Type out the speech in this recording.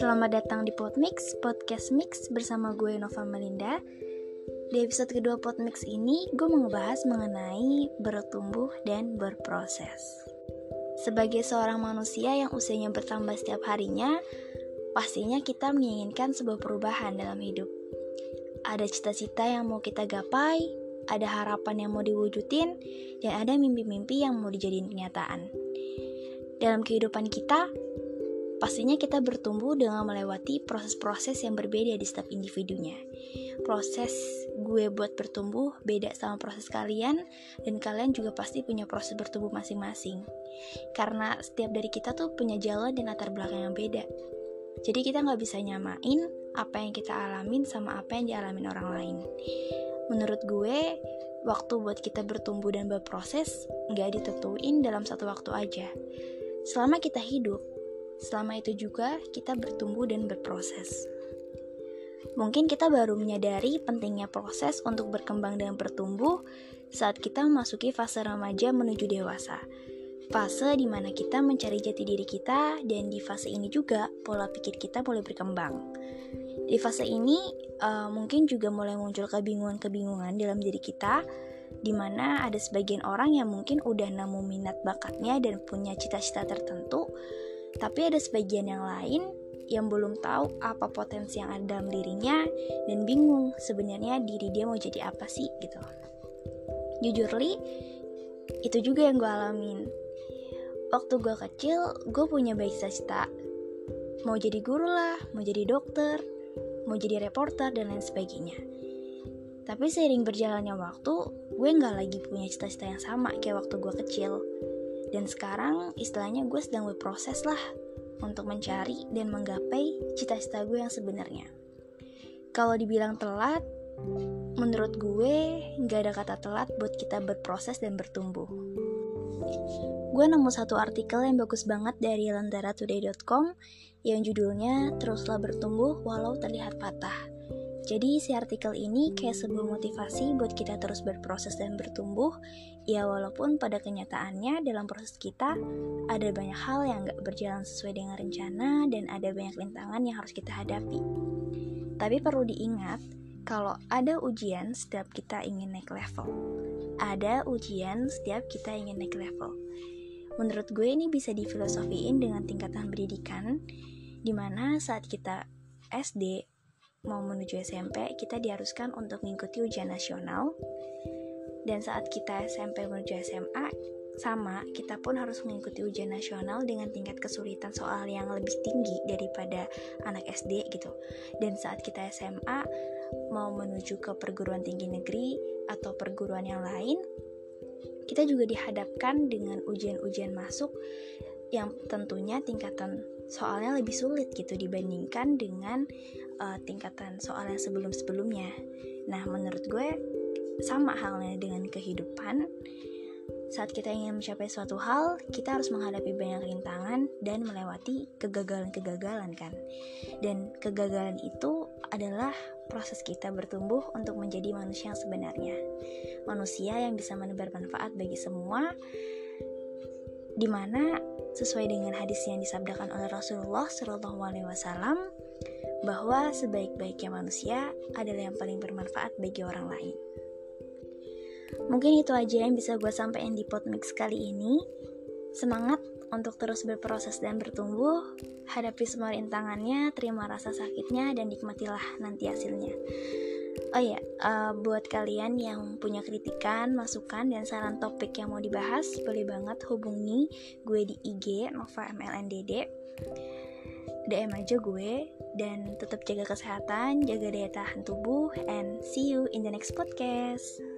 Selamat datang di Podmix, podcast mix bersama gue Nova Melinda. Di episode kedua Podmix ini, gue mau ngebahas mengenai bertumbuh dan berproses. Sebagai seorang manusia yang usianya bertambah setiap harinya, pastinya kita menginginkan sebuah perubahan dalam hidup. Ada cita-cita yang mau kita gapai, ada harapan yang mau diwujudin, dan ada mimpi-mimpi yang mau dijadiin kenyataan. Dalam kehidupan kita, Pastinya kita bertumbuh dengan melewati proses-proses yang berbeda di setiap individunya. Proses gue buat bertumbuh beda sama proses kalian, dan kalian juga pasti punya proses bertumbuh masing-masing. Karena setiap dari kita tuh punya jalan dan latar belakang yang beda. Jadi kita nggak bisa nyamain apa yang kita alamin sama apa yang dialamin orang lain. Menurut gue, waktu buat kita bertumbuh dan berproses nggak ditentuin dalam satu waktu aja. Selama kita hidup, Selama itu juga kita bertumbuh dan berproses. Mungkin kita baru menyadari pentingnya proses untuk berkembang dan bertumbuh saat kita memasuki fase remaja menuju dewasa. Fase di mana kita mencari jati diri kita dan di fase ini juga pola pikir kita mulai berkembang. Di fase ini uh, mungkin juga mulai muncul kebingungan-kebingungan dalam diri kita di mana ada sebagian orang yang mungkin udah nemu minat bakatnya dan punya cita-cita tertentu tapi ada sebagian yang lain yang belum tahu apa potensi yang ada dalam dirinya dan bingung sebenarnya diri dia mau jadi apa sih gitu. Jujur li, itu juga yang gue alamin. Waktu gue kecil, gue punya baik cita-cita. Mau jadi guru lah, mau jadi dokter, mau jadi reporter, dan lain sebagainya. Tapi seiring berjalannya waktu, gue nggak lagi punya cita-cita yang sama kayak waktu gue kecil dan sekarang istilahnya gue sedang berproses lah untuk mencari dan menggapai cita-cita gue yang sebenarnya. Kalau dibilang telat, menurut gue nggak ada kata telat buat kita berproses dan bertumbuh. Gue nemu satu artikel yang bagus banget dari lentaratoday.com yang judulnya Teruslah Bertumbuh Walau Terlihat Patah jadi si artikel ini kayak sebuah motivasi buat kita terus berproses dan bertumbuh, ya walaupun pada kenyataannya dalam proses kita ada banyak hal yang gak berjalan sesuai dengan rencana dan ada banyak rintangan yang harus kita hadapi. Tapi perlu diingat, kalau ada ujian setiap kita ingin naik level. Ada ujian setiap kita ingin naik level. Menurut gue ini bisa difilosofiin dengan tingkatan pendidikan, di mana saat kita SD mau menuju SMP, kita diharuskan untuk mengikuti ujian nasional. Dan saat kita SMP menuju SMA, sama, kita pun harus mengikuti ujian nasional dengan tingkat kesulitan soal yang lebih tinggi daripada anak SD gitu. Dan saat kita SMA mau menuju ke perguruan tinggi negeri atau perguruan yang lain, kita juga dihadapkan dengan ujian-ujian masuk yang tentunya tingkatan soalnya lebih sulit gitu dibandingkan dengan uh, tingkatan soal yang sebelum-sebelumnya. Nah, menurut gue sama halnya dengan kehidupan. Saat kita ingin mencapai suatu hal, kita harus menghadapi banyak rintangan dan melewati kegagalan-kegagalan kan. Dan kegagalan itu adalah proses kita bertumbuh untuk menjadi manusia yang sebenarnya. Manusia yang bisa menebar manfaat bagi semua di mana sesuai dengan hadis yang disabdakan oleh Rasulullah Wasallam bahwa sebaik-baiknya manusia adalah yang paling bermanfaat bagi orang lain. Mungkin itu aja yang bisa gue sampaikan di Podmix kali ini. Semangat untuk terus berproses dan bertumbuh, hadapi semua rintangannya, terima rasa sakitnya, dan nikmatilah nanti hasilnya. Oh ya, uh, buat kalian yang punya kritikan, masukan, dan saran topik yang mau dibahas, boleh banget hubungi gue di IG Nova MLNDD. DM aja gue dan tetap jaga kesehatan, jaga daya tahan tubuh, and see you in the next podcast.